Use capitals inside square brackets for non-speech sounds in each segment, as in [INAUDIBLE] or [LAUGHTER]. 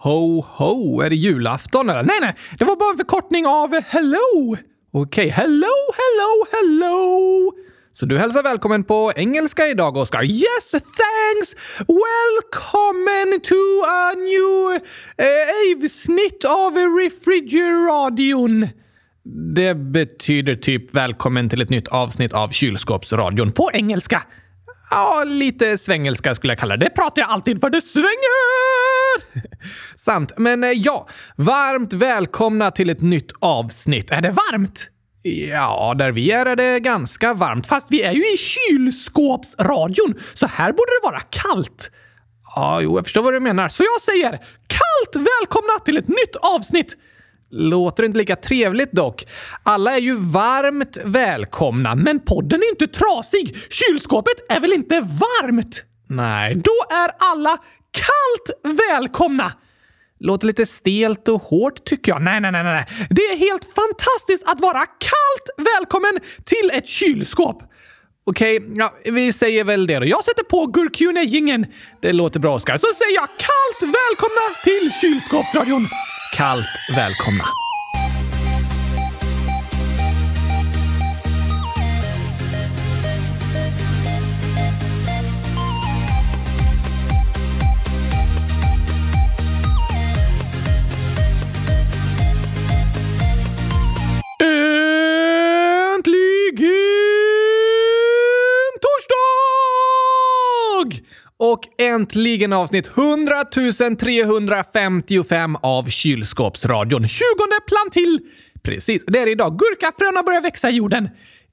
Ho, ho, är det julafton eller? Nej, nej, det var bara en förkortning av hello. Okej, okay. hello, hello, hello. Så du hälsar välkommen på engelska idag, Oskar? Yes, thanks! Welcome to a new uh, avsnitt av Refrigeradion. Det betyder typ välkommen till ett nytt avsnitt av Kylskåpsradion på engelska. Ja, lite svengelska skulle jag kalla det. Det pratar jag alltid för det svänger! [LAUGHS] Sant, men eh, ja. Varmt välkomna till ett nytt avsnitt. Är det varmt? Ja, där vi är är det ganska varmt. Fast vi är ju i kylskåpsradion, så här borde det vara kallt. Ja, jo, jag förstår vad du menar. Så jag säger kallt välkomna till ett nytt avsnitt! Låter inte lika trevligt dock. Alla är ju varmt välkomna, men podden är inte trasig. Kylskåpet är väl inte varmt? Nej, då är alla kallt välkomna. Låter lite stelt och hårt tycker jag. Nej, nej, nej, nej. Det är helt fantastiskt att vara kallt välkommen till ett kylskåp. Okej, okay, ja, vi säger väl det då. Jag sätter på gurkjune Det låter bra, Oskar. Så säger jag kallt välkomna till kylskåpsradion. Kallt välkomna. Äntligen avsnitt 100 355 av Kylskåpsradion. 20 plan till! Precis, det är det idag. Gurkafröna börjar växa i jorden.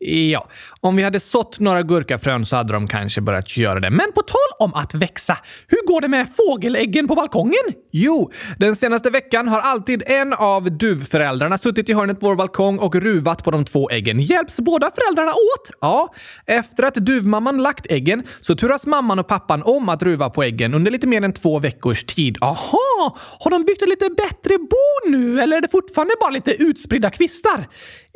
Ja, om vi hade sått några gurkafrön så hade de kanske börjat göra det. Men på tal om att växa, hur går det med fågeläggen på balkongen? Jo, den senaste veckan har alltid en av duvföräldrarna suttit i hörnet på vår balkong och ruvat på de två äggen. Hjälps båda föräldrarna åt? Ja. Efter att duvmamman lagt äggen så turas mamman och pappan om att ruva på äggen under lite mer än två veckors tid. Aha! Har de byggt ett lite bättre bo nu eller är det fortfarande bara lite utspridda kvistar?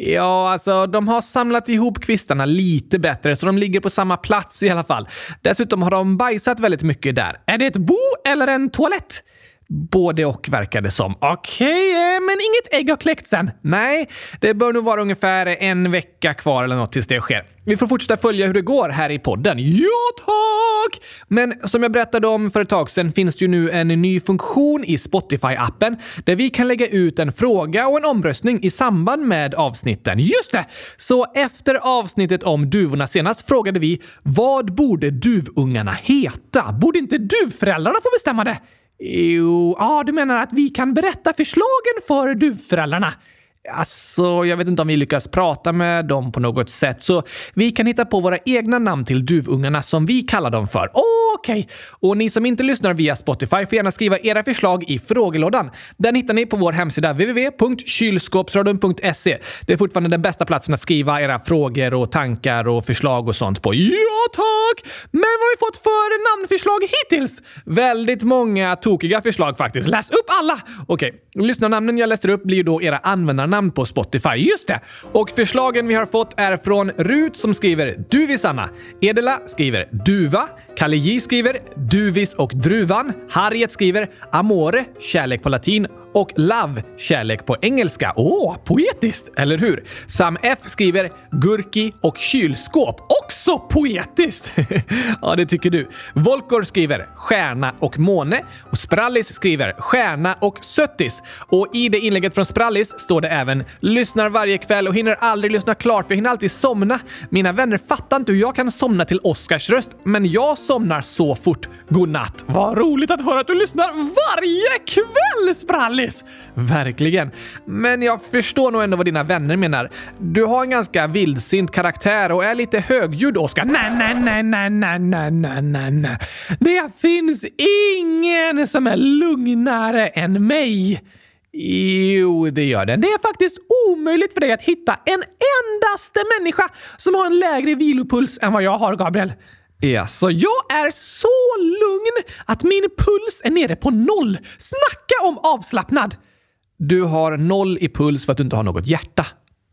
Ja, alltså de har samlat ihop kvistarna lite bättre så de ligger på samma plats i alla fall. Dessutom har de bajsat väldigt mycket där. Är det ett bo eller en toalett? Både och verkar det som. Okej, okay, eh, men inget ägg har kläckts än? Nej, det bör nog vara ungefär en vecka kvar eller något tills det sker. Vi får fortsätta följa hur det går här i podden. Ja, tack! Men som jag berättade om för ett tag sedan finns det ju nu en ny funktion i Spotify-appen där vi kan lägga ut en fråga och en omröstning i samband med avsnitten. Just det! Så efter avsnittet om duvorna senast frågade vi vad borde duvungarna heta? Borde inte duvföräldrarna få bestämma det? Jo, ja, du menar att vi kan berätta förslagen för duvföräldrarna? Alltså, jag vet inte om vi lyckas prata med dem på något sätt, så vi kan hitta på våra egna namn till duvungarna som vi kallar dem för. Okej! Okay. Och ni som inte lyssnar via Spotify får gärna skriva era förslag i frågelådan. Den hittar ni på vår hemsida www.kylskåpsradion.se. Det är fortfarande den bästa platsen att skriva era frågor och tankar och förslag och sånt på. Ja, tack! Men vad har vi fått för namnförslag hittills? Väldigt många tokiga förslag faktiskt. Läs upp alla! Okej, okay. lyssnarnamnen jag läser upp blir då era användarnamn på Spotify. Just det! Och förslagen vi har fått är från Rut som skriver Duvisanna. Edela skriver Duva. Kalle J skriver Duvis och Druvan. Harriet skriver Amore, kärlek på latin och Love, kärlek på engelska. Åh, poetiskt, eller hur? Sam F skriver Gurki och kylskåp. Också poetiskt! [LAUGHS] ja, det tycker du. Volkor skriver Stjärna och måne och Sprallis skriver Stjärna och söttis. Och i det inlägget från Sprallis står det även Lyssnar varje kväll och hinner aldrig lyssna klart för jag hinner alltid somna. Mina vänner fattar inte hur jag kan somna till Oscars röst, men jag somnar så fort. Godnatt! Vad roligt att höra att du lyssnar varje kväll, Sprallis! Verkligen. Men jag förstår nog ändå vad dina vänner menar. Du har en ganska vildsint karaktär och är lite högljudd, Oskar. Nej, nej, nej, nej, nej, nej, nej, nej, nej. Det finns ingen som är lugnare än mig. Jo, det gör den. Det är faktiskt omöjligt för dig att hitta en endaste människa som har en lägre vilopuls än vad jag har, Gabriel. Ja, så jag är så lugn att min puls är nere på noll. Snacka om avslappnad! Du har noll i puls för att du inte har något hjärta.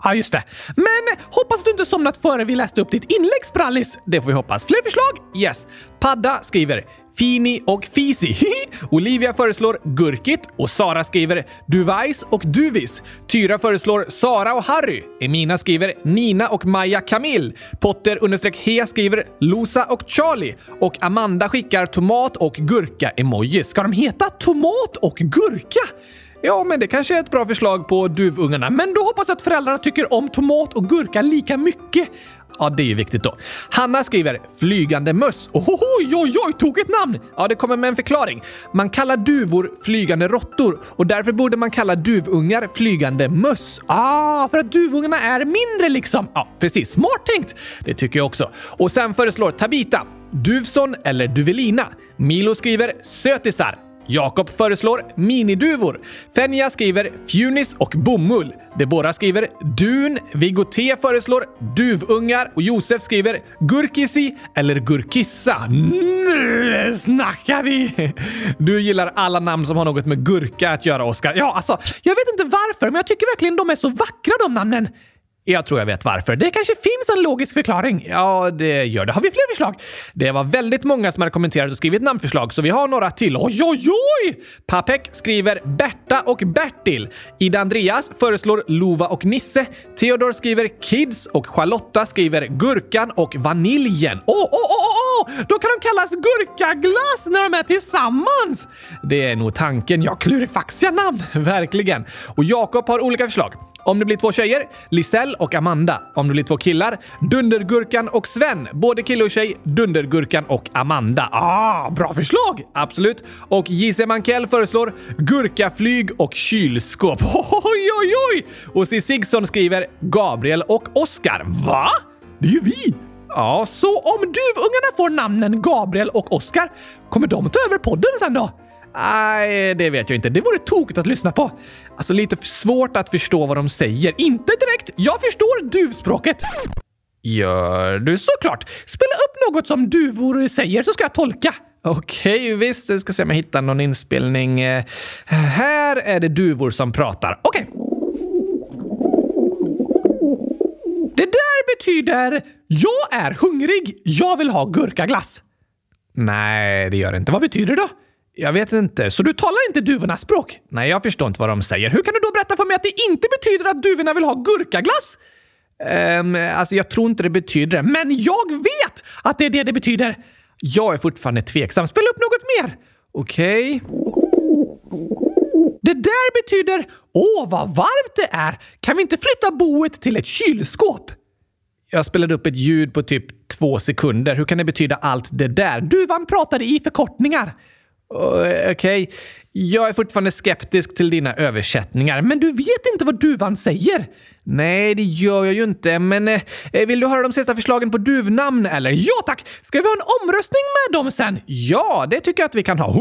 Ja, just det. Men hoppas du inte somnat före vi läste upp ditt inlägg, Sprallis. Det får vi hoppas. Fler förslag? Yes. Padda skriver Fini och Fisi. [LAUGHS] Olivia föreslår Gurkit och Sara skriver Duvajs och Duvis. Tyra föreslår Sara och Harry. Emina skriver Nina och Maja Camille. Potter understreck he skriver Losa och Charlie. Och Amanda skickar tomat och gurka-emojis. Ska de heta tomat och gurka? Ja, men det kanske är ett bra förslag på duvungarna. Men då hoppas jag att föräldrarna tycker om tomat och gurka lika mycket. Ja, det är ju viktigt då. Hanna skriver “flygande möss”. Oj, oj, oj, tog ett namn! Ja, det kommer med en förklaring. Man kallar duvor flygande råttor och därför borde man kalla duvungar flygande möss. Ah, för att duvungarna är mindre liksom. Ja, precis. Smart tänkt! Det tycker jag också. Och sen föreslår Tabita Duvson eller Duvelina. Milo skriver “sötisar”. Jakob föreslår miniduvor. Fenja skriver fjunis och bomull. Deborah skriver dun. Viggo T föreslår duvungar och Josef skriver gurkisi eller gurkissa. Nu snackar vi! Du gillar alla namn som har något med gurka att göra, Oskar. Ja, alltså, jag vet inte varför, men jag tycker verkligen de är så vackra de namnen. Jag tror jag vet varför. Det kanske finns en logisk förklaring. Ja, det gör det. Har vi fler förslag? Det var väldigt många som hade kommenterat och skrivit namnförslag, så vi har några till. Oj, oj, oj! Papek skriver Berta och Bertil. Ida Andreas föreslår Lova och Nisse. Theodor skriver Kids och Charlotta skriver Gurkan och Vaniljen. Åh, åh, åh, åh! Då kan de kallas gurkaglass när de är tillsammans! Det är nog tanken. Ja, klurifaxiga namn. [LAUGHS] Verkligen. Och Jakob har olika förslag. Om det blir två tjejer, Lisell och Amanda. Om det blir två killar, Dundergurkan och Sven. Både kille och tjej, Dundergurkan och Amanda. Ah, bra förslag! Absolut. Och J.C. Mankell föreslår gurkaflyg och kylskåp. [LAUGHS] Oj, oj, oj! Och C. Sigson skriver Gabriel och Oskar. Va? Det är ju vi! Ja, så om duvungarna får namnen Gabriel och Oskar, kommer de ta över podden sen då? Nej, det vet jag inte. Det vore tokigt att lyssna på. Alltså lite svårt att förstå vad de säger. Inte direkt. Jag förstår duvspråket. Gör du såklart. Spela upp något som duvor säger så ska jag tolka. Okej, okay, visst. Jag ska se om jag hittar någon inspelning. Eh, här är det duvor som pratar. Okej. Okay. Det där betyder “Jag är hungrig. Jag vill ha gurkaglass”. Nej, det gör det inte. Vad betyder det då? Jag vet inte. Så du talar inte duvornas språk? Nej, jag förstår inte vad de säger. Hur kan du då berätta för mig att det inte betyder att duvorna vill ha gurkaglass? Um, alltså, jag tror inte det betyder det, men jag vet att det är det det betyder. Jag är fortfarande tveksam. Spela upp något mer! Okej. Okay. Det där betyder “Åh, vad varmt det är! Kan vi inte flytta boet till ett kylskåp?” Jag spelade upp ett ljud på typ två sekunder. Hur kan det betyda allt det där? Duvan pratade i förkortningar. Eh, okej, okay. jag är fortfarande skeptisk till dina översättningar, men du vet inte vad duvan säger? Nej, det gör jag ju inte, men eh, eh, vill du höra de sista förslagen på duvnamn eller? Ja tack! Ska vi ha en omröstning med dem sen? Ja, det tycker jag att vi kan ha.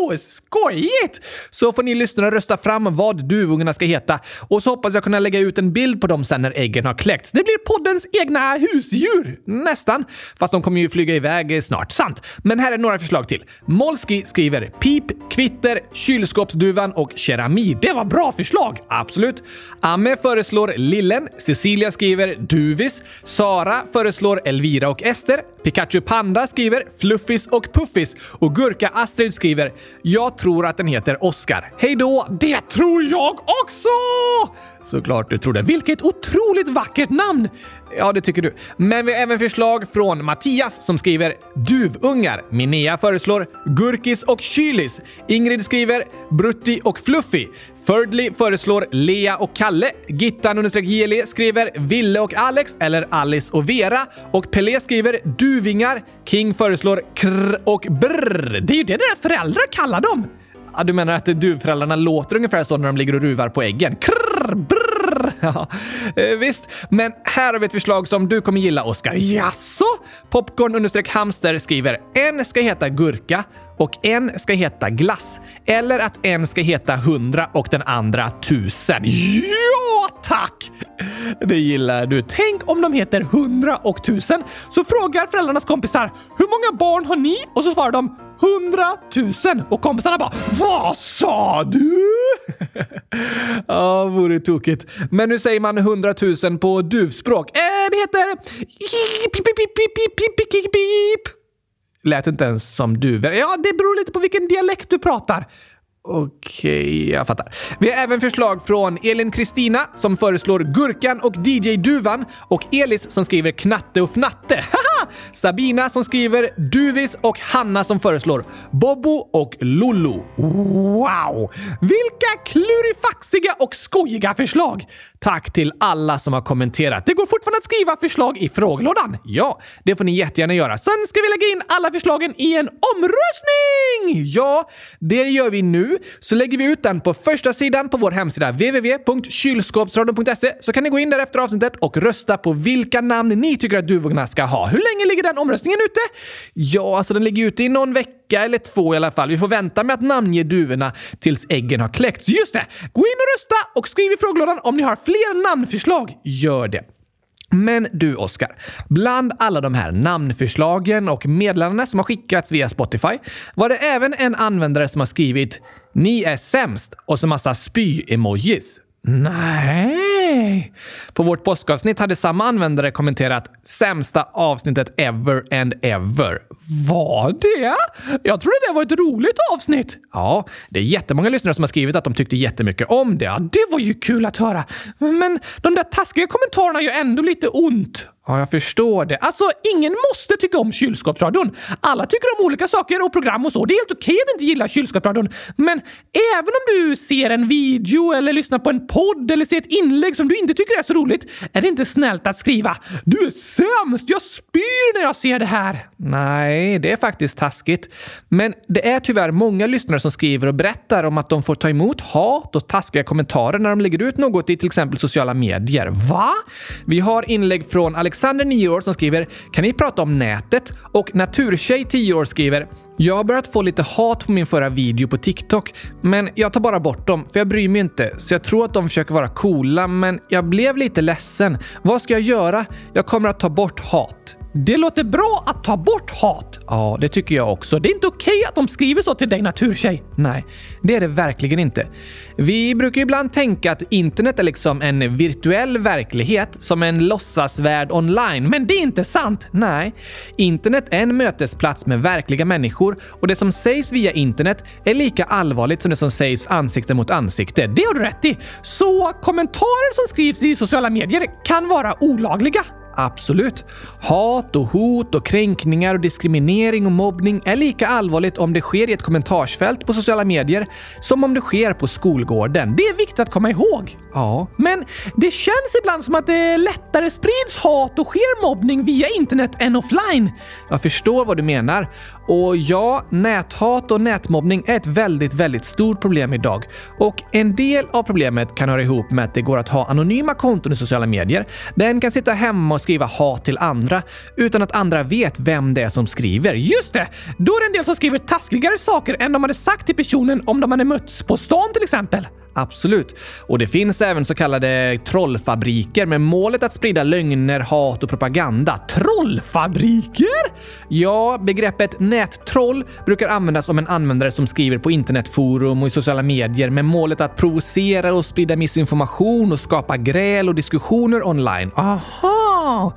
Woho! Skojigt! Så får ni lyssnare rösta fram vad duvungarna ska heta och så hoppas jag kunna lägga ut en bild på dem sen när äggen har kläckts. Det blir poddens egna husdjur! Nästan. Fast de kommer ju flyga iväg snart. Sant. Men här är några förslag till. Molski skriver pip, kvitter, kylskåpsduvan och keramid. Det var bra förslag! Absolut. Amme föreslår lillen. Cecilia skriver duvis. Sara föreslår Elvira och Ester. Pikachu Panda skriver Fluffis och Puffis. Och Gurka Astrid skriver jag tror att den heter Oscar. Hej då! Det tror jag också! Såklart du tror det. Vilket otroligt vackert namn! Ja, det tycker du. Men vi har även förslag från Mattias som skriver duvungar. Minea föreslår gurkis och kylis. Ingrid skriver brutti och fluffy. Thirdly föreslår Lea och Kalle. Gittan understreck skriver Ville och Alex eller Alice och Vera. Och Pelé skriver Duvingar. King föreslår Krr och Brr. Det är ju det deras föräldrar kallar dem. Ja, du menar att duvföräldrarna låter ungefär så när de ligger och ruvar på äggen? Krr, brr. [LAUGHS] Ja, eh, visst, men här har vi ett förslag som du kommer gilla, Oskar. Jaså? Popcorn understreck hamster skriver en ska heta gurka och en ska heta glass. Eller att en ska heta hundra och den andra tusen. Ja, tack! Det gillar du. Tänk om de heter hundra och tusen. Så frågar föräldrarnas kompisar hur många barn har ni? Och så svarar de hundratusen och kompisarna bara Vad sa du? Ja, vore tokigt. Men nu säger man hundratusen på duvspråk. Eh, det heter... Lät inte ens som duvor. Ja, det beror lite på vilken dialekt du pratar. Okej, jag fattar. Vi har även förslag från Elin Kristina som föreslår Gurkan och DJ Duvan och Elis som skriver Knatte och Fnatte. Haha! Sabina som skriver Duvis och Hanna som föreslår Bobbo och Lollo. Wow! Vilka klurifaxiga och skojiga förslag! Tack till alla som har kommenterat. Det går fortfarande att skriva förslag i frågelådan. Ja, det får ni jättegärna göra. Sen ska vi lägga in alla förslagen i en omröstning! Ja, det gör vi nu. Så lägger vi ut den på första sidan på vår hemsida www.kylskåpsradion.se så kan ni gå in där efter avsnittet och rösta på vilka namn ni tycker att duvorna ska ha. Hur länge ligger den omröstningen ute? Ja, alltså den ligger ute i någon vecka eller två i alla fall. Vi får vänta med att namnge duvorna tills äggen har kläckts. Just det! Gå in och rösta och skriv i frågelådan om ni har fler namnförslag. Gör det! Men du, Oskar. Bland alla de här namnförslagen och meddelandena som har skickats via Spotify var det även en användare som har skrivit “Ni är sämst” och så massa spy-emojis. Nej! På vårt påskavsnitt hade samma användare kommenterat “sämsta avsnittet ever and ever”. Var det? Jag trodde det var ett roligt avsnitt. Ja, det är jättemånga lyssnare som har skrivit att de tyckte jättemycket om det. Ja, det var ju kul att höra. Men de där taskiga kommentarerna gör ändå lite ont. Ja, jag förstår det. Alltså, ingen måste tycka om kylskåpsradion. Alla tycker om olika saker och program och så. Det är helt okej att inte gilla kylskåpsradion. Men även om du ser en video eller lyssnar på en podd eller ser ett inlägg som du inte tycker är så roligt är det inte snällt att skriva “Du är sämst! Jag spyr när jag ser det här!” Nej, det är faktiskt taskigt. Men det är tyvärr många lyssnare som skriver och berättar om att de får ta emot hat och taskiga kommentarer när de lägger ut något i till exempel sociala medier. Va? Vi har inlägg från Alex Alexander, 9 år, som skriver “Kan ni prata om nätet?” och Naturtjej, 10 år, skriver “Jag har börjat få lite hat på min förra video på TikTok, men jag tar bara bort dem för jag bryr mig inte. Så jag tror att de försöker vara coola, men jag blev lite ledsen. Vad ska jag göra? Jag kommer att ta bort hat.” Det låter bra att ta bort hat. Ja, det tycker jag också. Det är inte okej okay att de skriver så till dig, naturtjej. Nej, det är det verkligen inte. Vi brukar ibland tänka att internet är liksom en virtuell verklighet, som en låtsasvärld online. Men det är inte sant. Nej, internet är en mötesplats med verkliga människor och det som sägs via internet är lika allvarligt som det som sägs ansikte mot ansikte. Det har du rätt i. Så kommentarer som skrivs i sociala medier kan vara olagliga. Absolut. Hat och hot och kränkningar och diskriminering och mobbning är lika allvarligt om det sker i ett kommentarsfält på sociala medier som om det sker på skolgården. Det är viktigt att komma ihåg. Ja. Men det känns ibland som att det lättare sprids hat och sker mobbning via internet än offline. Jag förstår vad du menar. Och ja, näthat och nätmobbning är ett väldigt, väldigt stort problem idag. Och en del av problemet kan höra ihop med att det går att ha anonyma konton i sociala medier. Den kan sitta hemma och skriva hat till andra utan att andra vet vem det är som skriver. Just det! Då är det en del som skriver taskigare saker än de hade sagt till personen om de hade mötts på stan till exempel. Absolut. Och det finns även så kallade trollfabriker med målet att sprida lögner, hat och propaganda. Trollfabriker? Ja, begreppet nättroll brukar användas om en användare som skriver på internetforum och i sociala medier med målet att provocera och sprida missinformation och skapa gräl och diskussioner online. Aha!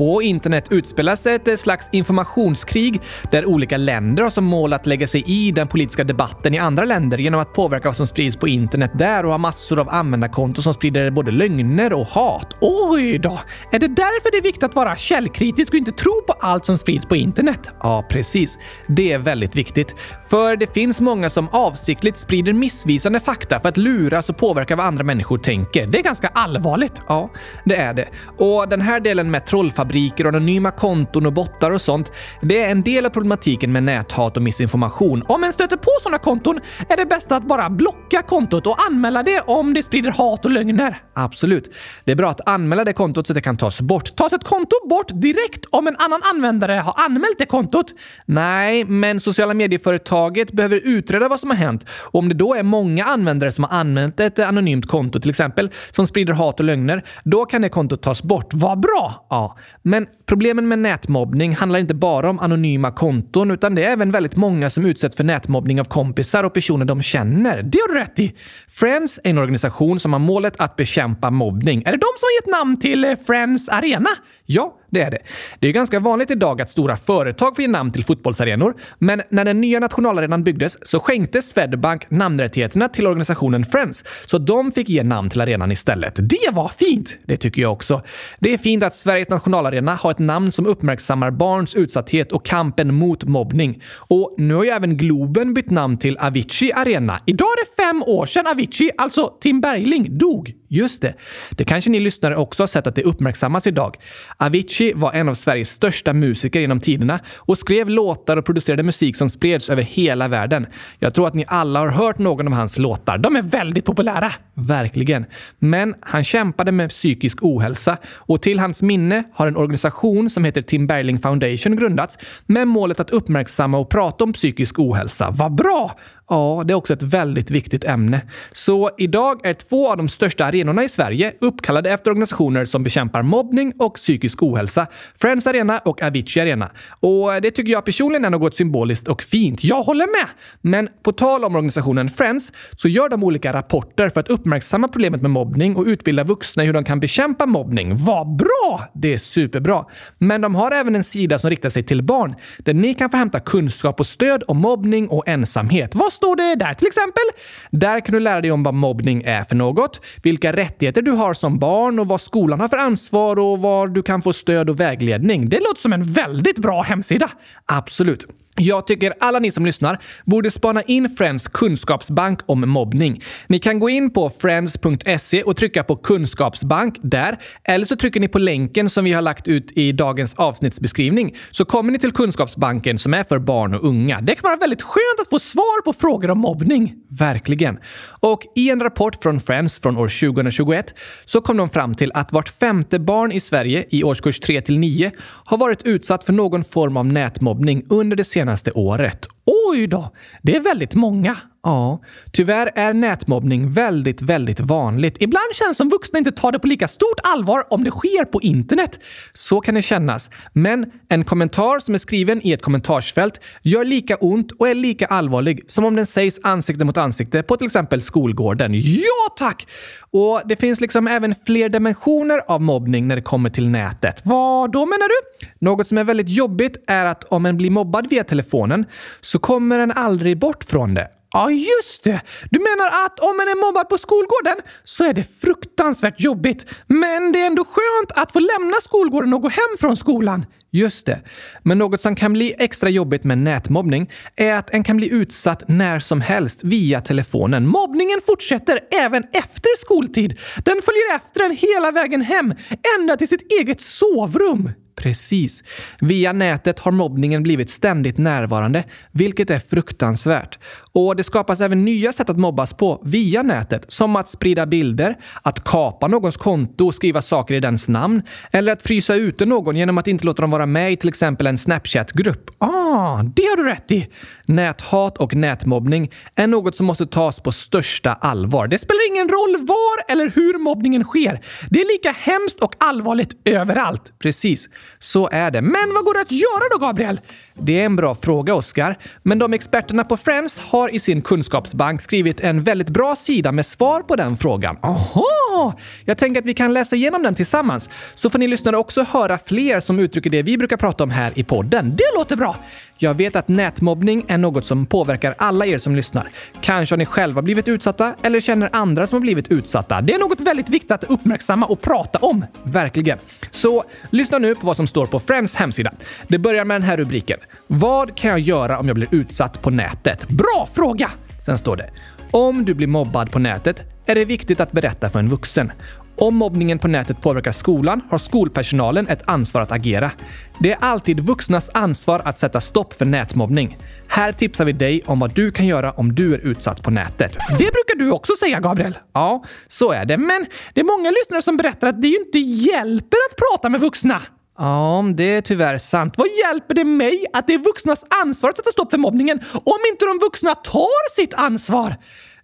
På internet utspelar sig ett eh, slags informationskrig där olika länder har som mål att lägga sig i den politiska debatten i andra länder genom att påverka vad som sprids på internet där och ha massor av användarkonton som sprider både lögner och hat. Oj då! Är det därför det är viktigt att vara källkritisk och inte tro på allt som sprids på internet? Ja, precis. Det är väldigt viktigt. För det finns många som avsiktligt sprider missvisande fakta för att luras och påverka vad andra människor tänker. Det är ganska allvarligt. Ja, det är det. Och den här delen med trollfabriken fabriker, anonyma konton och bottar och sånt, det är en del av problematiken med näthat och missinformation. Om en stöter på sådana konton är det bäst att bara blocka kontot och anmäla det om det sprider hat och lögner. Absolut. Det är bra att anmäla det kontot så att det kan tas bort. Tas ett konto bort direkt om en annan användare har anmält det kontot? Nej, men sociala medieföretaget behöver utreda vad som har hänt och om det då är många användare som har använt ett anonymt konto till exempel som sprider hat och lögner, då kan det kontot tas bort. Vad bra! Ja, men problemen med nätmobbning handlar inte bara om anonyma konton utan det är även väldigt många som utsätts för nätmobbning av kompisar och personer de känner. Det har du rätt i! Friends är en organisation som har målet att bekämpa mobbning. Är det de som har gett namn till eh, Friends Arena? Ja, det är det. Det är ganska vanligt idag att stora företag får ge namn till fotbollsarenor, men när den nya nationalarenan byggdes så skänkte Swedbank namnrättigheterna till organisationen Friends, så de fick ge namn till arenan istället. Det var fint! Det tycker jag också. Det är fint att Sveriges nationalarena har ett namn som uppmärksammar barns utsatthet och kampen mot mobbning. Och nu har ju även Globen bytt namn till Avicii Arena. Idag är det fem år sedan Avicii, alltså Tim Bergling, dog. Just det. Det kanske ni lyssnare också har sett att det uppmärksammas idag. Avicii var en av Sveriges största musiker genom tiderna och skrev låtar och producerade musik som spreds över hela världen. Jag tror att ni alla har hört någon av hans låtar. De är väldigt populära. Verkligen. Men han kämpade med psykisk ohälsa och till hans minne har en organisation som heter Tim Bergling Foundation grundats med målet att uppmärksamma och prata om psykisk ohälsa. Vad bra! Ja, det är också ett väldigt viktigt ämne. Så idag är två av de största arenorna i Sverige uppkallade efter organisationer som bekämpar mobbning och psykisk ohälsa. Friends Arena och Avicii Arena. Och det tycker jag personligen är något symboliskt och fint. Jag håller med! Men på tal om organisationen Friends så gör de olika rapporter för att uppmärksamma problemet med mobbning och utbilda vuxna i hur de kan bekämpa mobbning. Vad bra! Det är superbra. Men de har även en sida som riktar sig till barn där ni kan få hämta kunskap och stöd om mobbning och ensamhet. Vad står det där till exempel? Där kan du lära dig om vad mobbning är för något, vilka rättigheter du har som barn och vad skolan har för ansvar och var du kan få stöd och vägledning. Det låter som en väldigt bra hemsida. Absolut. Jag tycker alla ni som lyssnar borde spana in Friends kunskapsbank om mobbning. Ni kan gå in på friends.se och trycka på kunskapsbank där. Eller så trycker ni på länken som vi har lagt ut i dagens avsnittsbeskrivning så kommer ni till kunskapsbanken som är för barn och unga. Det kan vara väldigt skönt att få svar på frågor om mobbning. Verkligen. Och i en rapport från Friends från år 2021 så kom de fram till att vart femte barn i Sverige i årskurs 3 till 9 har varit utsatt för någon form av nätmobbning under det senaste senaste året. Oj då! Det är väldigt många. Ja, tyvärr är nätmobbning väldigt, väldigt vanligt. Ibland känns det som vuxna inte tar det på lika stort allvar om det sker på internet. Så kan det kännas. Men en kommentar som är skriven i ett kommentarsfält gör lika ont och är lika allvarlig som om den sägs ansikte mot ansikte på till exempel skolgården. Ja tack! Och det finns liksom även fler dimensioner av mobbning när det kommer till nätet. Vad då menar du? Något som är väldigt jobbigt är att om en blir mobbad via telefonen så kommer en aldrig bort från det. Ja, just det! Du menar att om man är mobbad på skolgården så är det fruktansvärt jobbigt. Men det är ändå skönt att få lämna skolgården och gå hem från skolan. Just det. Men något som kan bli extra jobbigt med nätmobbning är att en kan bli utsatt när som helst via telefonen. Mobbningen fortsätter även efter skoltid. Den följer efter en hela vägen hem, ända till sitt eget sovrum. Precis. Via nätet har mobbningen blivit ständigt närvarande, vilket är fruktansvärt. Och det skapas även nya sätt att mobbas på via nätet, som att sprida bilder, att kapa någons konto och skriva saker i dens namn, eller att frysa ute någon genom att inte låta dem vara med i till exempel en Snapchat-grupp. Ah, det har du rätt i! Näthat och nätmobbning är något som måste tas på största allvar. Det spelar ingen roll var eller hur mobbningen sker. Det är lika hemskt och allvarligt överallt. Precis, så är det. Men vad går det att göra då, Gabriel? Det är en bra fråga, Oskar. Men de experterna på Friends har i sin kunskapsbank skrivit en väldigt bra sida med svar på den frågan. Aha! Jag tänker att vi kan läsa igenom den tillsammans, så får ni lyssnare också höra fler som uttrycker det vi brukar prata om här i podden. Det låter bra! Jag vet att nätmobbning är något som påverkar alla er som lyssnar. Kanske har ni själva blivit utsatta eller känner andra som har blivit utsatta. Det är något väldigt viktigt att uppmärksamma och prata om. Verkligen. Så lyssna nu på vad som står på Friends hemsida. Det börjar med den här rubriken. Vad kan jag göra om jag blir utsatt på nätet? Bra fråga! Sen står det. Om du blir mobbad på nätet är det viktigt att berätta för en vuxen. Om mobbningen på nätet påverkar skolan har skolpersonalen ett ansvar att agera. Det är alltid vuxnas ansvar att sätta stopp för nätmobbning. Här tipsar vi dig om vad du kan göra om du är utsatt på nätet. Det brukar du också säga, Gabriel. Ja, så är det. Men det är många lyssnare som berättar att det ju inte hjälper att prata med vuxna. Ja, det är tyvärr sant. Vad hjälper det mig att det är vuxnas ansvar att sätta stopp för mobbningen om inte de vuxna tar sitt ansvar?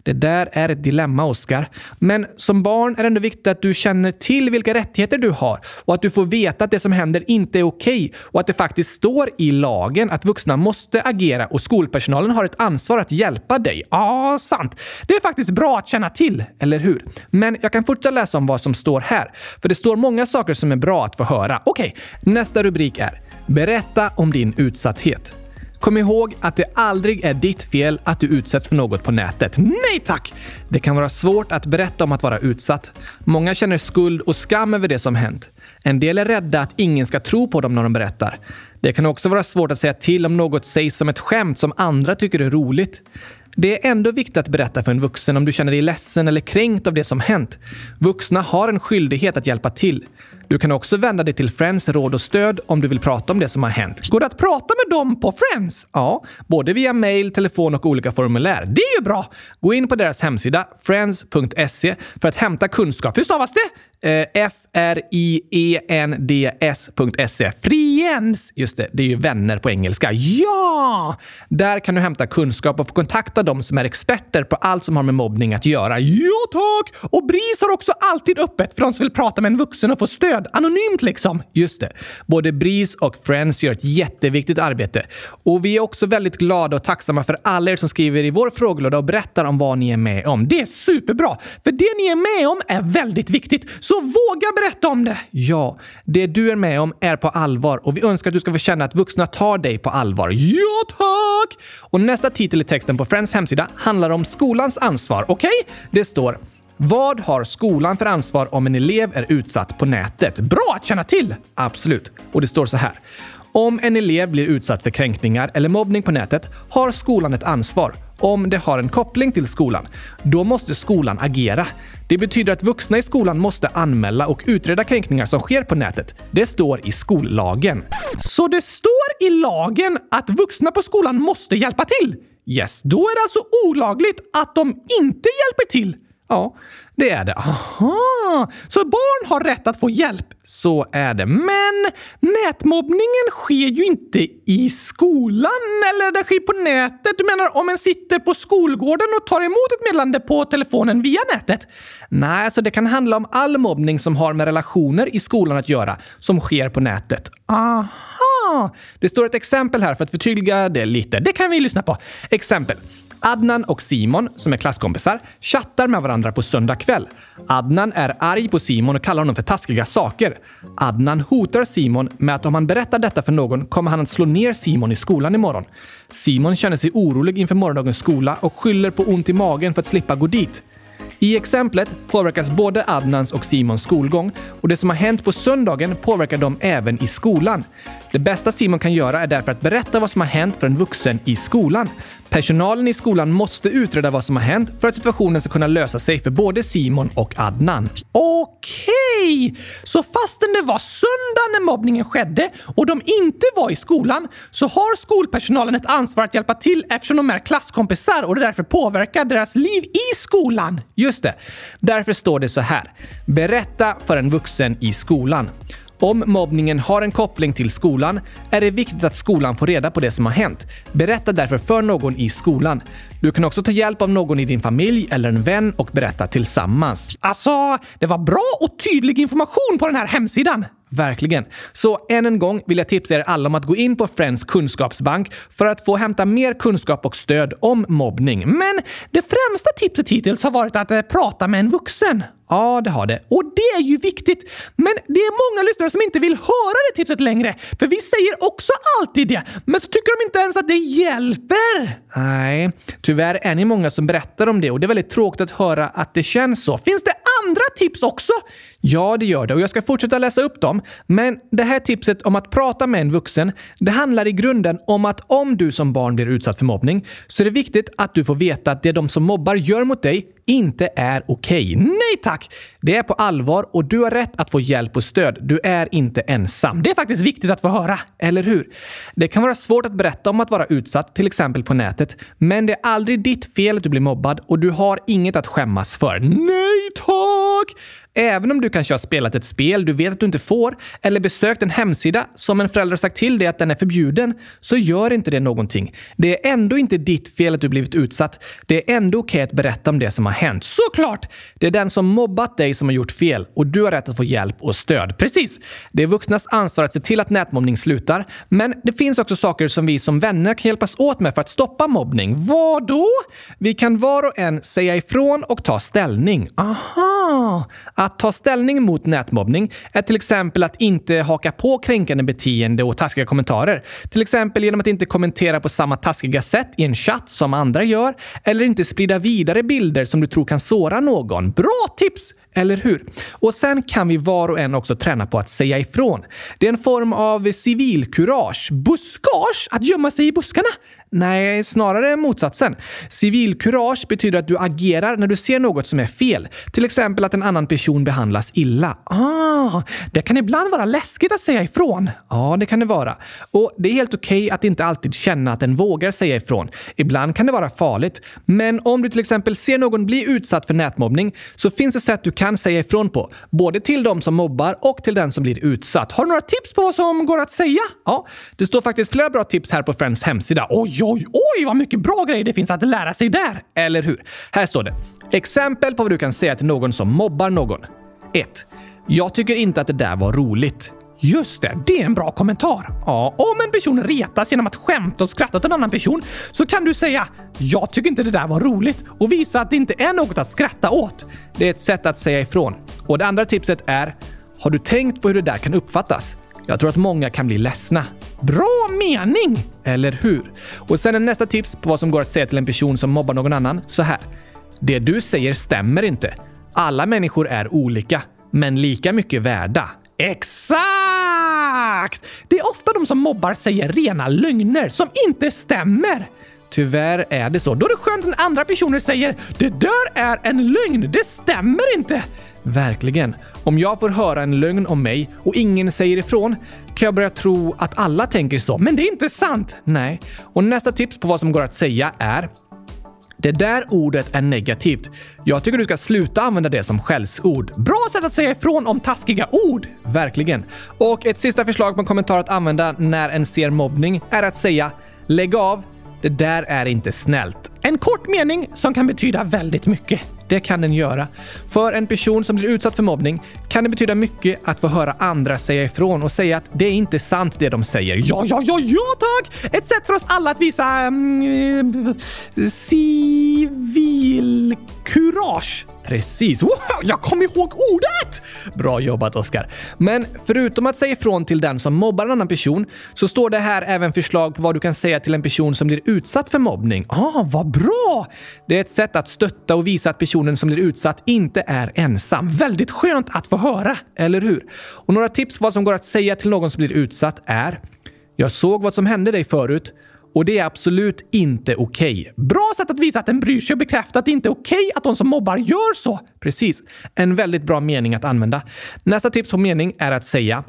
Det där är ett dilemma, Oskar. Men som barn är det ändå viktigt att du känner till vilka rättigheter du har och att du får veta att det som händer inte är okej okay, och att det faktiskt står i lagen att vuxna måste agera och skolpersonalen har ett ansvar att hjälpa dig. Ja, sant. Det är faktiskt bra att känna till, eller hur? Men jag kan fortsätta läsa om vad som står här, för det står många saker som är bra att få höra. Okej, okay, nästa rubrik är Berätta om din utsatthet. Kom ihåg att det aldrig är ditt fel att du utsätts för något på nätet. Nej tack! Det kan vara svårt att berätta om att vara utsatt. Många känner skuld och skam över det som hänt. En del är rädda att ingen ska tro på dem när de berättar. Det kan också vara svårt att säga till om något sägs som ett skämt som andra tycker är roligt. Det är ändå viktigt att berätta för en vuxen om du känner dig ledsen eller kränkt av det som hänt. Vuxna har en skyldighet att hjälpa till. Du kan också vända dig till Friends råd och stöd om du vill prata om det som har hänt. Går det att prata med dem på Friends? Ja, både via mail, telefon och olika formulär. Det är ju bra! Gå in på deras hemsida, friends.se, för att hämta kunskap. Hur stavas det? Eh, F-R-I-E-N-D-S.se. Friends! Just det, det är ju vänner på engelska. Ja! Där kan du hämta kunskap och få kontakta dem som är experter på allt som har med mobbning att göra. Ja, tack! Och BRIS har också alltid öppet för de som vill prata med en vuxen och få stöd. Anonymt liksom. Just det. Både BRIS och Friends gör ett jätteviktigt arbete. Och vi är också väldigt glada och tacksamma för alla er som skriver i vår frågelåda och berättar om vad ni är med om. Det är superbra! För det ni är med om är väldigt viktigt. Så våga berätta om det! Ja, det du är med om är på allvar och vi önskar att du ska få känna att vuxna tar dig på allvar. Ja, tack! Och nästa titel i texten på Friends hemsida handlar om skolans ansvar. Okej? Okay? Det står vad har skolan för ansvar om en elev är utsatt på nätet? Bra att känna till! Absolut. Och det står så här. Om en elev blir utsatt för kränkningar eller mobbning på nätet har skolan ett ansvar om det har en koppling till skolan. Då måste skolan agera. Det betyder att vuxna i skolan måste anmäla och utreda kränkningar som sker på nätet. Det står i skollagen. Så det står i lagen att vuxna på skolan måste hjälpa till? Yes, då är det alltså olagligt att de inte hjälper till. Ja, det är det. Aha! Så barn har rätt att få hjälp. Så är det. Men nätmobbningen sker ju inte i skolan, eller den sker på nätet. Du menar om en sitter på skolgården och tar emot ett meddelande på telefonen via nätet? Nej, så det kan handla om all mobbning som har med relationer i skolan att göra, som sker på nätet. Aha! Det står ett exempel här för att förtydliga det lite. Det kan vi lyssna på. Exempel. Adnan och Simon, som är klasskompisar, chattar med varandra på söndag kväll. Adnan är arg på Simon och kallar honom för taskiga saker. Adnan hotar Simon med att om han berättar detta för någon kommer han att slå ner Simon i skolan imorgon. Simon känner sig orolig inför morgondagens skola och skyller på ont i magen för att slippa gå dit. I exemplet påverkas både Adnans och Simons skolgång och det som har hänt på söndagen påverkar dem även i skolan. Det bästa Simon kan göra är därför att berätta vad som har hänt för en vuxen i skolan. Personalen i skolan måste utreda vad som har hänt för att situationen ska kunna lösa sig för både Simon och Adnan. Okej! Okay. Så fastän det var söndag när mobbningen skedde och de inte var i skolan så har skolpersonalen ett ansvar att hjälpa till eftersom de är klasskompisar och det därför påverkar deras liv i skolan. Just det. Därför står det så här. Berätta för en vuxen i skolan. Om mobbningen har en koppling till skolan är det viktigt att skolan får reda på det som har hänt. Berätta därför för någon i skolan. Du kan också ta hjälp av någon i din familj eller en vän och berätta tillsammans. Alltså, det var bra och tydlig information på den här hemsidan. Verkligen. Så än en gång vill jag tipsa er alla om att gå in på Friends kunskapsbank för att få hämta mer kunskap och stöd om mobbning. Men det främsta tipset hittills har varit att eh, prata med en vuxen. Ja, det har det. Och det är ju viktigt. Men det är många lyssnare som inte vill höra det tipset längre. För vi säger också alltid det. Men så tycker de inte ens att det hjälper. Nej, tyvärr är ni många som berättar om det och det är väldigt tråkigt att höra att det känns så. Finns det andra tips också? Ja, det gör det och jag ska fortsätta läsa upp dem. Men det här tipset om att prata med en vuxen, det handlar i grunden om att om du som barn blir utsatt för mobbning så är det viktigt att du får veta att det de som mobbar gör mot dig inte är okej. Okay. Nej tack! Det är på allvar och du har rätt att få hjälp och stöd. Du är inte ensam. Det är faktiskt viktigt att få höra, eller hur? Det kan vara svårt att berätta om att vara utsatt, till exempel på nätet, men det är aldrig ditt fel att du blir mobbad och du har inget att skämmas för. Nej tack! Även om du kanske har spelat ett spel du vet att du inte får eller besökt en hemsida som en förälder sagt till dig att den är förbjuden så gör inte det någonting. Det är ändå inte ditt fel att du blivit utsatt. Det är ändå okej okay att berätta om det som har hänt. Såklart! Det är den som mobbat dig som har gjort fel och du har rätt att få hjälp och stöd. Precis! Det är vuxnas ansvar att se till att nätmobbning slutar. Men det finns också saker som vi som vänner kan hjälpas åt med för att stoppa mobbning. Vad då? Vi kan var och en säga ifrån och ta ställning. Aha! Att ta ställning mot nätmobbning är till exempel att inte haka på kränkande beteende och taskiga kommentarer. Till exempel genom att inte kommentera på samma taskiga sätt i en chatt som andra gör eller inte sprida vidare bilder som du tror kan såra någon. Bra tips! Eller hur? Och sen kan vi var och en också träna på att säga ifrån. Det är en form av civilkurage. Buskage? Att gömma sig i buskarna? Nej, snarare motsatsen. Civilkurage betyder att du agerar när du ser något som är fel. Till exempel att en annan person behandlas illa. Ah, det kan ibland vara läskigt att säga ifrån. Ja, det kan det vara. Och det är helt okej okay att inte alltid känna att den vågar säga ifrån. Ibland kan det vara farligt. Men om du till exempel ser någon bli utsatt för nätmobbning så finns det sätt du kan säga ifrån på. Både till de som mobbar och till den som blir utsatt. Har du några tips på vad som går att säga? Ja, det står faktiskt flera bra tips här på Friends hemsida. Oj, oj, oj vad mycket bra grejer det finns att lära sig där! Eller hur? Här står det. Exempel på vad du kan säga till någon som mobbar någon. 1. Jag tycker inte att det där var roligt. Just det, det är en bra kommentar. Ja, om en person retas genom att skämta och skratta åt en annan person så kan du säga “Jag tycker inte det där var roligt” och visa att det inte är något att skratta åt. Det är ett sätt att säga ifrån. Och det andra tipset är “Har du tänkt på hur det där kan uppfattas?” Jag tror att många kan bli ledsna. Bra mening! Eller hur? Och sen nästa tips på vad som går att säga till en person som mobbar någon annan så här. Det du säger stämmer inte. Alla människor är olika, men lika mycket värda. Exakt! Det är ofta de som mobbar säger rena lögner som inte stämmer. Tyvärr är det så. Då är det skönt när andra personer säger “Det där är en lögn, det stämmer inte”. Verkligen. Om jag får höra en lögn om mig och ingen säger ifrån kan jag börja tro att alla tänker så. Men det är inte sant! Nej. Och nästa tips på vad som går att säga är det där ordet är negativt. Jag tycker du ska sluta använda det som skällsord. Bra sätt att säga ifrån om taskiga ord! Verkligen. Och ett sista förslag på en kommentar att använda när en ser mobbning är att säga “Lägg av, det där är inte snällt”. En kort mening som kan betyda väldigt mycket. Det kan den göra. För en person som blir utsatt för mobbning kan det betyda mycket att få höra andra säga ifrån och säga att det är inte sant det de säger. Ja, ja, ja, ja tack! Ett sätt för oss alla att visa um, Kurage! Precis. Wow, jag kom ihåg ordet! Bra jobbat, Oskar. Men förutom att säga ifrån till den som mobbar en annan person så står det här även förslag på vad du kan säga till en person som blir utsatt för mobbning. Ah, vad bra! Det är ett sätt att stötta och visa att personen som blir utsatt inte är ensam. Väldigt skönt att få höra, eller hur? Och några tips på vad som går att säga till någon som blir utsatt är “Jag såg vad som hände dig förut och det är absolut inte okej. Okay. Bra sätt att visa att den bryr sig och bekräfta att det inte är okej okay att de som mobbar gör så. Precis. En väldigt bra mening att använda. Nästa tips på mening är att säga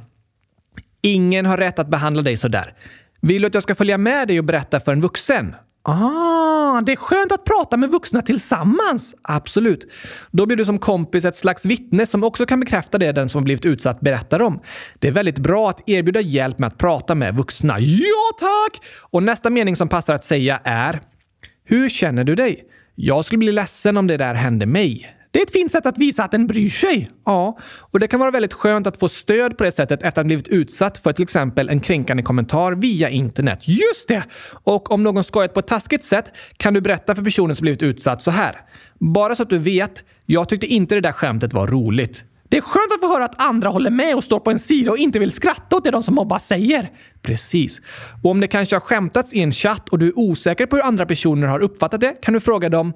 Ingen har rätt att behandla dig sådär. Vill du att jag ska följa med dig och berätta för en vuxen? Ah, det är skönt att prata med vuxna tillsammans. Absolut. Då blir du som kompis ett slags vittne som också kan bekräfta det den som har blivit utsatt berättar om. Det är väldigt bra att erbjuda hjälp med att prata med vuxna. Ja, tack! Och nästa mening som passar att säga är Hur känner du dig? Jag skulle bli ledsen om det där hände mig. Det är ett fint sätt att visa att den bryr sig. Ja, och det kan vara väldigt skönt att få stöd på det sättet efter att ha blivit utsatt för till exempel en kränkande kommentar via internet. Just det! Och om någon skojat på ett taskigt sätt kan du berätta för personen som blivit utsatt så här. Bara så att du vet, jag tyckte inte det där skämtet var roligt. Det är skönt att få höra att andra håller med och står på en sida och inte vill skratta åt det de som mobbar säger. Precis. Och om det kanske har skämtats i en chatt och du är osäker på hur andra personer har uppfattat det kan du fråga dem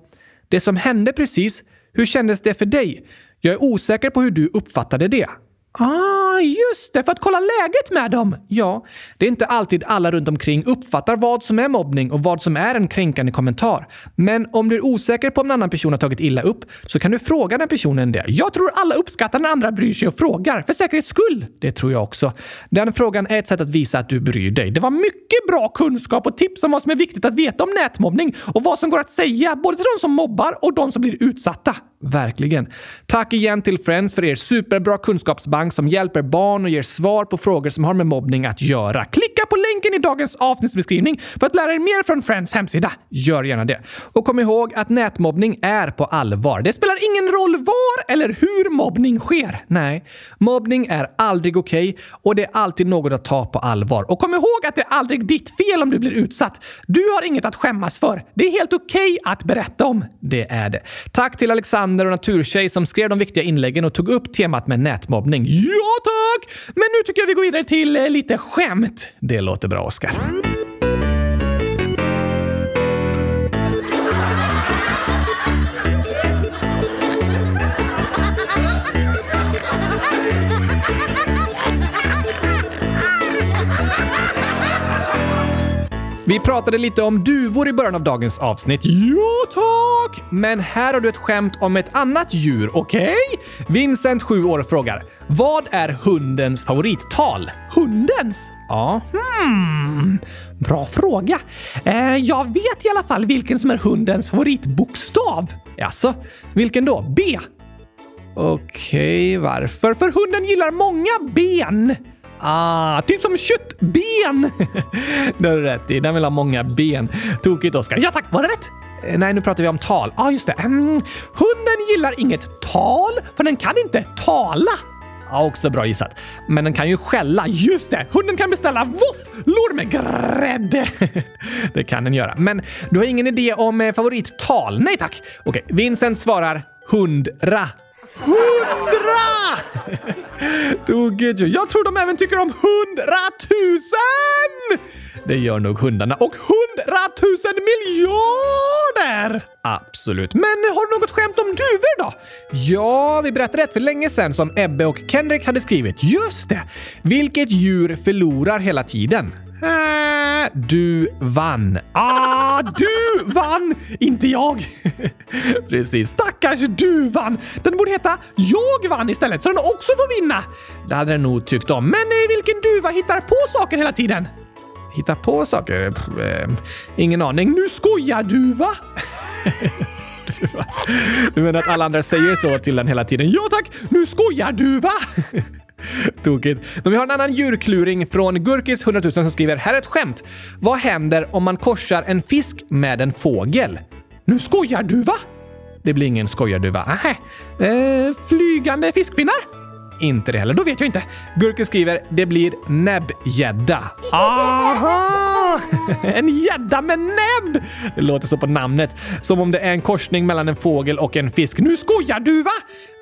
“Det som hände precis, hur kändes det för dig? Jag är osäker på hur du uppfattade det. Ah, Ah, just det! För att kolla läget med dem! Ja, det är inte alltid alla runt omkring uppfattar vad som är mobbning och vad som är en kränkande kommentar. Men om du är osäker på om en annan person har tagit illa upp så kan du fråga den personen det. Jag tror alla uppskattar när andra bryr sig och frågar, för säkerhets skull. Det tror jag också. Den frågan är ett sätt att visa att du bryr dig. Det var mycket bra kunskap och tips om vad som är viktigt att veta om nätmobbning och vad som går att säga både till de som mobbar och de som blir utsatta. verkligen. Tack igen till Friends för er superbra kunskapsbank som hjälper barn och ger svar på frågor som har med mobbning att göra. Klicka på länken i dagens avsnittsbeskrivning för att lära er mer från Friends hemsida. Gör gärna det. Och kom ihåg att nätmobbning är på allvar. Det spelar ingen roll var eller hur mobbning sker. Nej, mobbning är aldrig okej okay, och det är alltid något att ta på allvar. Och kom ihåg att det är aldrig ditt fel om du blir utsatt. Du har inget att skämmas för. Det är helt okej okay att berätta om. Det är det. Tack till Alexander och Naturtjej som skrev de viktiga inläggen och tog upp temat med nätmobbning. Ja, tack! Men nu tycker jag vi går vidare till eh, lite skämt. Det låter bra, Oskar. Vi pratade lite om duvor i början av dagens avsnitt. Ja, tack! Men här har du ett skämt om ett annat djur, okej? Okay? Vincent, 7 år, frågar. Vad är hundens favorittal? Hundens? Ja, hmm. Bra fråga. Eh, jag vet i alla fall vilken som är hundens favoritbokstav. Alltså, vilken då? B? Okej, okay, varför? För hunden gillar många ben. Ah, typ som köttben! [LAUGHS] det har du rätt i. Den vill ha många ben. Tokigt, Oskar. Ja tack, var det rätt? Eh, nej, nu pratar vi om tal. Ja, ah, just det. Mm, hunden gillar inget tal, för den kan inte tala. Ja, också bra gissat. Men den kan ju skälla. Just det! Hunden kan beställa våfflor med grädde. [LAUGHS] det kan den göra. Men du har ingen idé om eh, favorittal? Nej tack. Okej, Vincent svarar hundra. Hundra! [LAUGHS] Tokigt ju. Jag tror de även tycker om hundratusen! Det gör nog hundarna. Och hundratusen miljarder! Absolut. Men har du något skämt om duvor då? Ja, vi berättade ett för länge sedan som Ebbe och Kendrick hade skrivit. Just det! Vilket djur förlorar hela tiden? Äh, du vann. Ah, du vann! Inte jag. [LAUGHS] Precis. Stackars du vann. Den borde heta Jag vann istället så den också får vinna. Det hade den nog tyckt om. Men eh, vilken duva hittar på saker hela tiden? Hittar på saker? Eh, ingen aning. Nu skojar du va? [LAUGHS] Du menar att alla andra säger så till den hela tiden? Ja tack! Nu skojar du va? [LAUGHS] [LAUGHS] Tokigt. Men vi har en annan djurkluring från Gurkis 100 000 som skriver “Här är ett skämt. Vad händer om man korsar en fisk med en fågel?” Nu skojar du va? Det blir ingen skojarduva. Nähä. Eh, flygande fiskpinnar? Inte det heller. Då vet jag inte. Gurken skriver “Det blir näbbgädda”. Aha! [LAUGHS] En gädda med näbb! Det låter så på namnet. Som om det är en korsning mellan en fågel och en fisk. Nu skojar du va?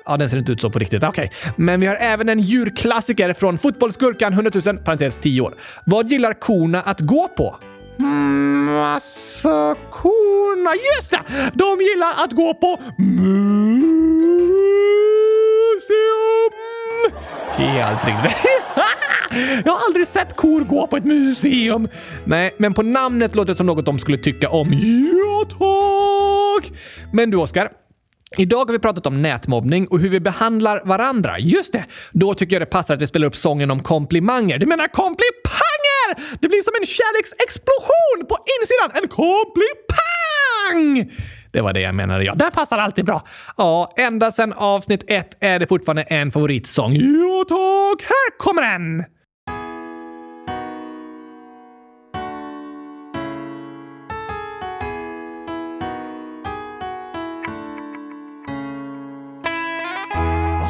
Ja, den ser inte ut så på riktigt. Okej. Okay. Men vi har även en djurklassiker från Fotbollsgurkan 100 000, parentes 10 år. Vad gillar korna att gå på? Mm, alltså, korna... Just det! De gillar att gå på museum! Helt riktigt. [LAUGHS] Jag har aldrig sett kor gå på ett museum. Nej, men på namnet låter det som något de skulle tycka om. Ja, tack! Men du, Oskar. Idag har vi pratat om nätmobbning och hur vi behandlar varandra. Just det! Då tycker jag det passar att vi spelar upp sången om komplimanger. Du menar komplipanger! Det blir som en kärleksexplosion på insidan. En komplipang! Det var det jag menade. Ja, den passar alltid bra. Ja, ända sedan avsnitt ett är det fortfarande en favoritsång. Jo tack! Här kommer den!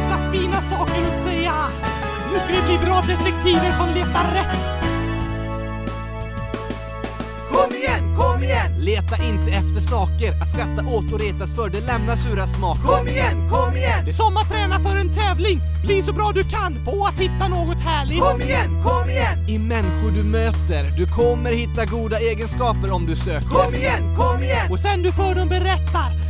Hitta fina saker att säga. Nu ska vi bli bra detektiver som letar rätt. Kom igen, kom igen! Leta inte efter saker att skratta åt och retas för, det lämnar sura smaker. Kom igen, kom igen! Det är som att träna för en tävling. Bli så bra du kan på att hitta något härligt. Kom igen, kom igen! I människor du möter, du kommer hitta goda egenskaper om du söker. Kom igen, kom igen! Och sen du för dem berättar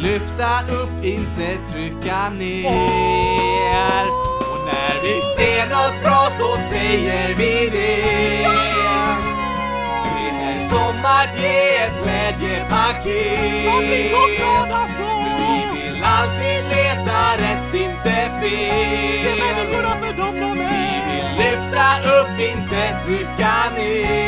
Lyfta upp, inte trycka ner. Och när vi ser något bra så säger vi det. Det är som att ge ett glädjepaket. Vi vill alltid leta rätt, inte fel. Vi vill lyfta upp, inte trycka ner.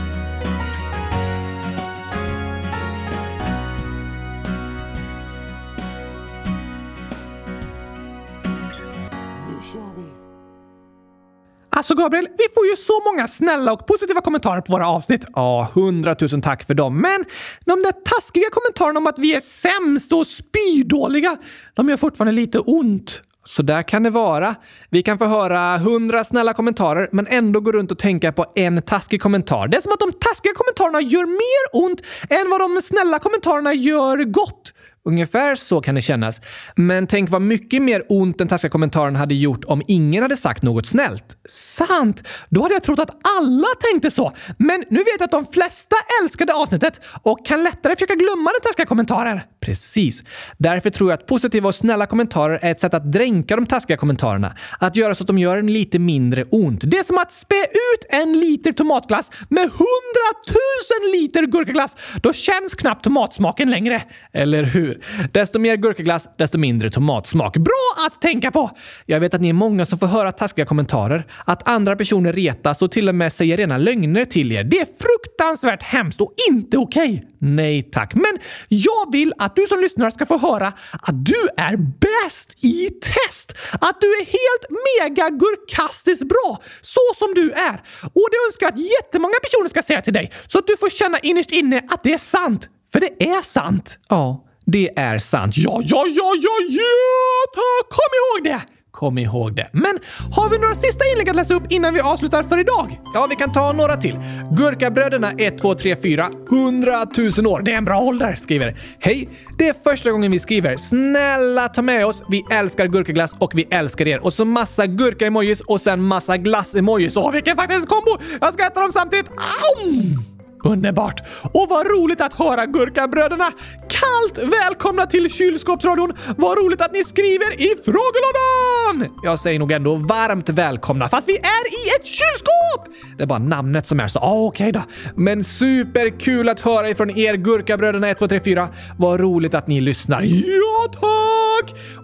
Alltså Gabriel, vi får ju så många snälla och positiva kommentarer på våra avsnitt. Ja, hundratusen tack för dem. Men de där taskiga kommentarerna om att vi är sämst och spydåliga, de gör fortfarande lite ont. Så där kan det vara. Vi kan få höra hundra snälla kommentarer men ändå gå runt och tänka på en taskig kommentar. Det är som att de taskiga kommentarerna gör mer ont än vad de snälla kommentarerna gör gott. Ungefär så kan det kännas. Men tänk vad mycket mer ont den taskiga kommentaren hade gjort om ingen hade sagt något snällt. Sant! Då hade jag trott att alla tänkte så. Men nu vet jag att de flesta älskade avsnittet och kan lättare försöka glömma den taskiga kommentaren. Precis. Därför tror jag att positiva och snälla kommentarer är ett sätt att dränka de taskiga kommentarerna. Att göra så att de gör lite mindre ont. Det är som att spä ut en liter tomatglass med hundratusen liter gurkaglass. Då känns knappt tomatsmaken längre. Eller hur? Desto mer gurkaglass, desto mindre tomatsmak. Bra att tänka på! Jag vet att ni är många som får höra taskiga kommentarer. Att andra personer retas och till och med säger rena lögner till er. Det är fruktansvärt hemskt och inte okej. Nej tack. Men jag vill att du som lyssnar ska få höra att du är bäst i test. Att du är helt mega gurkastiskt bra, så som du är. Och det önskar jag att jättemånga personer ska säga till dig så att du får känna innerst inne att det är sant. För det är sant. Ja, det är sant. Ja, ja, ja, ja, ja, tack! Kom ihåg det! Kom ihåg det. Men har vi några sista inlägg att läsa upp innan vi avslutar för idag? Ja, vi kan ta några till. Gurkabröderna 1, 2, 3, 4, 100 000 år. Det är en bra ålder, skriver. Hej! Det är första gången vi skriver. Snälla ta med oss. Vi älskar gurkaglass och vi älskar er. Och så massa gurka-emojis och sen massa glass-emojis. Åh, vilken faktiskt kombo! Jag ska äta dem samtidigt. Au! Underbart! Och vad roligt att höra Gurkabröderna! Kallt välkomna till kylskåpsradion! Vad roligt att ni skriver i frågelådan! Jag säger nog ändå varmt välkomna, fast vi är i ett kylskåp! Det är bara namnet som är så. Ah, Okej då. Men superkul att höra ifrån er Gurkabröderna 1, 2, 3, 4. Vad roligt att ni lyssnar. Ja, tack!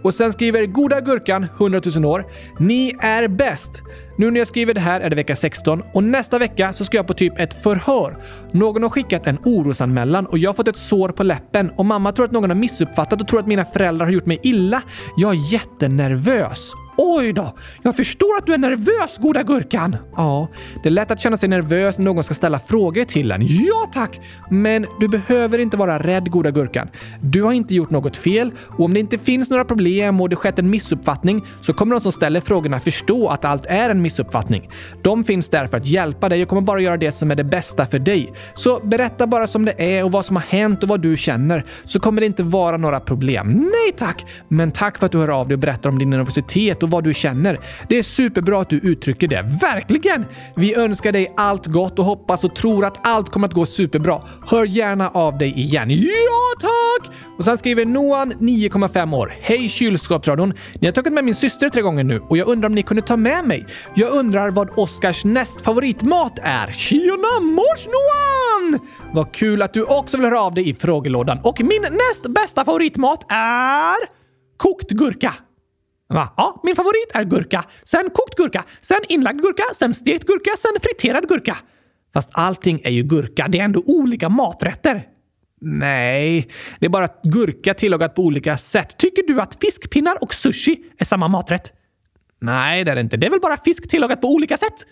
Och sen skriver Goda Gurkan, 100 000 år. Ni är bäst! Nu när jag skriver det här är det vecka 16 och nästa vecka så ska jag på typ ett förhör. Någon har skickat en orosanmälan och jag har fått ett sår på läppen och mamma tror att någon har missuppfattat och tror att mina föräldrar har gjort mig illa. Jag är jättenervös. Oj då! Jag förstår att du är nervös, goda gurkan. Ja, det är lätt att känna sig nervös när någon ska ställa frågor till en. Ja, tack! Men du behöver inte vara rädd, goda gurkan. Du har inte gjort något fel och om det inte finns några problem och det skett en missuppfattning så kommer de som ställer frågorna förstå att allt är en missuppfattning. De finns där för att hjälpa dig och kommer bara göra det som är det bästa för dig. Så berätta bara som det är och vad som har hänt och vad du känner så kommer det inte vara några problem. Nej tack! Men tack för att du hör av dig och berättar om din nervositet och vad du känner. Det är superbra att du uttrycker det. Verkligen! Vi önskar dig allt gott och hoppas och tror att allt kommer att gå superbra. Hör gärna av dig igen. Ja, tack! Och sen skriver Noan, 9,5 år. Hej kylskåpsradion! Ni har tagit med min syster tre gånger nu och jag undrar om ni kunde ta med mig. Jag undrar vad Oskars näst favoritmat är. Tjena mors Noan! Vad kul att du också vill höra av dig i frågelådan. Och min näst bästa favoritmat är kokt gurka. Va? Ja, min favorit är gurka. Sen kokt gurka, sen inlagd gurka, sen stekt gurka, sen friterad gurka. Fast allting är ju gurka. Det är ändå olika maträtter. Nej, det är bara gurka tillagat på olika sätt. Tycker du att fiskpinnar och sushi är samma maträtt? Nej, det är det inte. Det är väl bara fisk tillagat på olika sätt?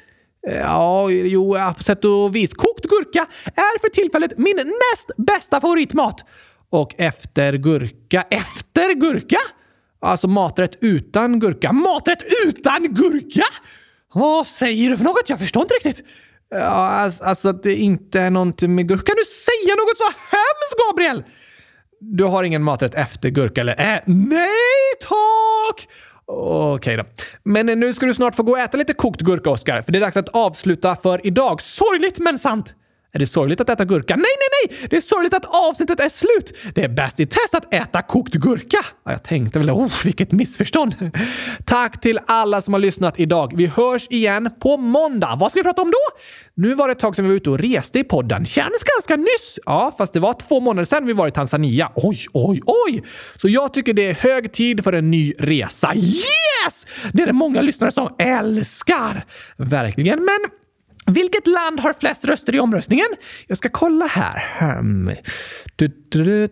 Eh, ja, jo, på sätt och vis. Kokt gurka är för tillfället min näst bästa favoritmat. Och efter gurka... Efter gurka? Alltså maträtt utan gurka. Maträtt utan gurka? Vad säger du för något? Jag förstår inte riktigt. Ja, alltså, alltså att det inte är någonting med gurka. Kan du säga något så hemskt, Gabriel? Du har ingen maträtt efter gurka, eller? Äh, nej tack! Okej då. Men eh, nu ska du snart få gå och äta lite kokt gurka, Oskar, för det är dags att avsluta för idag. Sorgligt men sant! Är det sorgligt att äta gurka? Nej, nej, nej! Det är sorgligt att avsnittet är slut! Det är bäst i test att äta kokt gurka! Ja, jag tänkte väl, oh, vilket missförstånd! Tack till alla som har lyssnat idag. Vi hörs igen på måndag. Vad ska vi prata om då? Nu var det ett tag sedan vi var ute och reste i podden. Känns ganska nyss. Ja, fast det var två månader sedan vi var i Tanzania. Oj, oj, oj! Så jag tycker det är hög tid för en ny resa. Yes! Det är det många lyssnare som älskar. Verkligen, men vilket land har flest röster i omröstningen? Jag ska kolla här. Hmm. Du, du, du,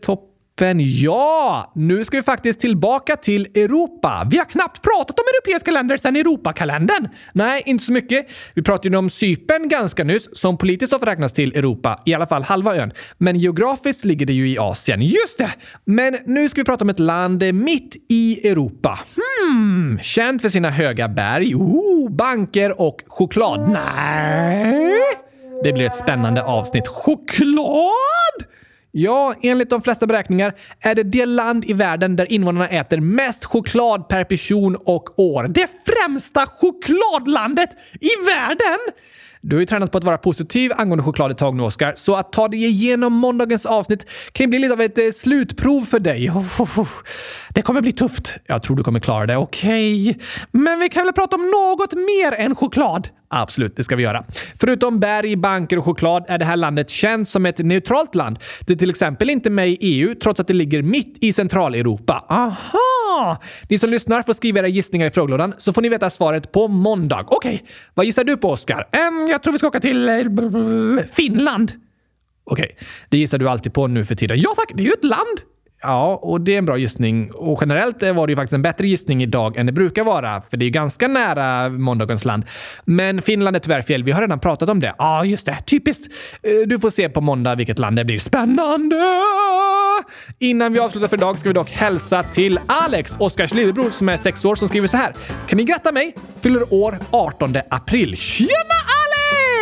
toppen. Ja! Nu ska vi faktiskt tillbaka till Europa. Vi har knappt pratat om europeiska länder sedan Europakalendern. Nej, inte så mycket. Vi pratade ju om Cypern ganska nyss, som politiskt har räknas till Europa, i alla fall halva ön. Men geografiskt ligger det ju i Asien. Just det! Men nu ska vi prata om ett land mitt i Europa. Hmm, känt för sina höga berg, oh, banker och choklad. Nej! Det blir ett spännande avsnitt. Choklad! Ja, enligt de flesta beräkningar är det det land i världen där invånarna äter mest choklad per person och år. Det främsta chokladlandet i världen! Du har ju tränat på att vara positiv angående choklad ett tag nu, Oskar, så att ta dig igenom måndagens avsnitt kan ju bli lite av ett eh, slutprov för dig. Det kommer bli tufft. Jag tror du kommer klara det. Okej. Okay. Men vi kan väl prata om något mer än choklad? Absolut, det ska vi göra. Förutom berg, banker och choklad är det här landet känt som ett neutralt land. Det är till exempel inte med i EU trots att det ligger mitt i Centraleuropa. Aha! Ni som lyssnar får skriva era gissningar i frågelådan så får ni veta svaret på måndag. Okej, okay. vad gissar du på Oskar? Um, jag tror vi ska åka till uh, Finland. Okej, okay. det gissar du alltid på nu för tiden. Ja tack, det är ju ett land! Ja, och det är en bra gissning. Och generellt var det ju faktiskt en bättre gissning idag än det brukar vara, för det är ju ganska nära måndagens land. Men Finland är tyvärr fel. Vi har redan pratat om det. Ja, ah, just det. Typiskt. Eh, du får se på måndag vilket land det blir. Spännande! Innan vi avslutar för idag ska vi dock hälsa till Alex, Oskars lillebror som är sex år, som skriver så här. Kan ni gratta mig? Fyller år 18 april. Tjena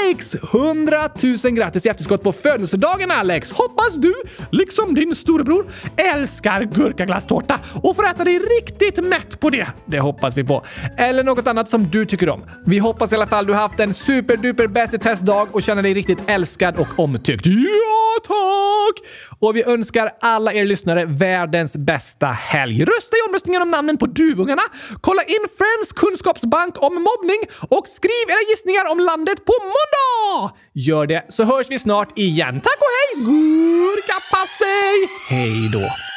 Alex! 100 000 grattis i efterskott på födelsedagen Alex! Hoppas du, liksom din storebror, älskar gurkaglasstårta och får äta dig riktigt mätt på det. Det hoppas vi på. Eller något annat som du tycker om. Vi hoppas i alla fall du haft en superduper bäst i testdag och känner dig riktigt älskad och omtyckt. Ja, tack! Och vi önskar alla er lyssnare världens bästa helg. Rösta i omröstningen om namnen på duvungarna, kolla in Friends kunskapsbank om mobbning och skriv era gissningar om landet på måndag! Gör det så hörs vi snart igen. Tack och hej! Gurkapastej! Hej då!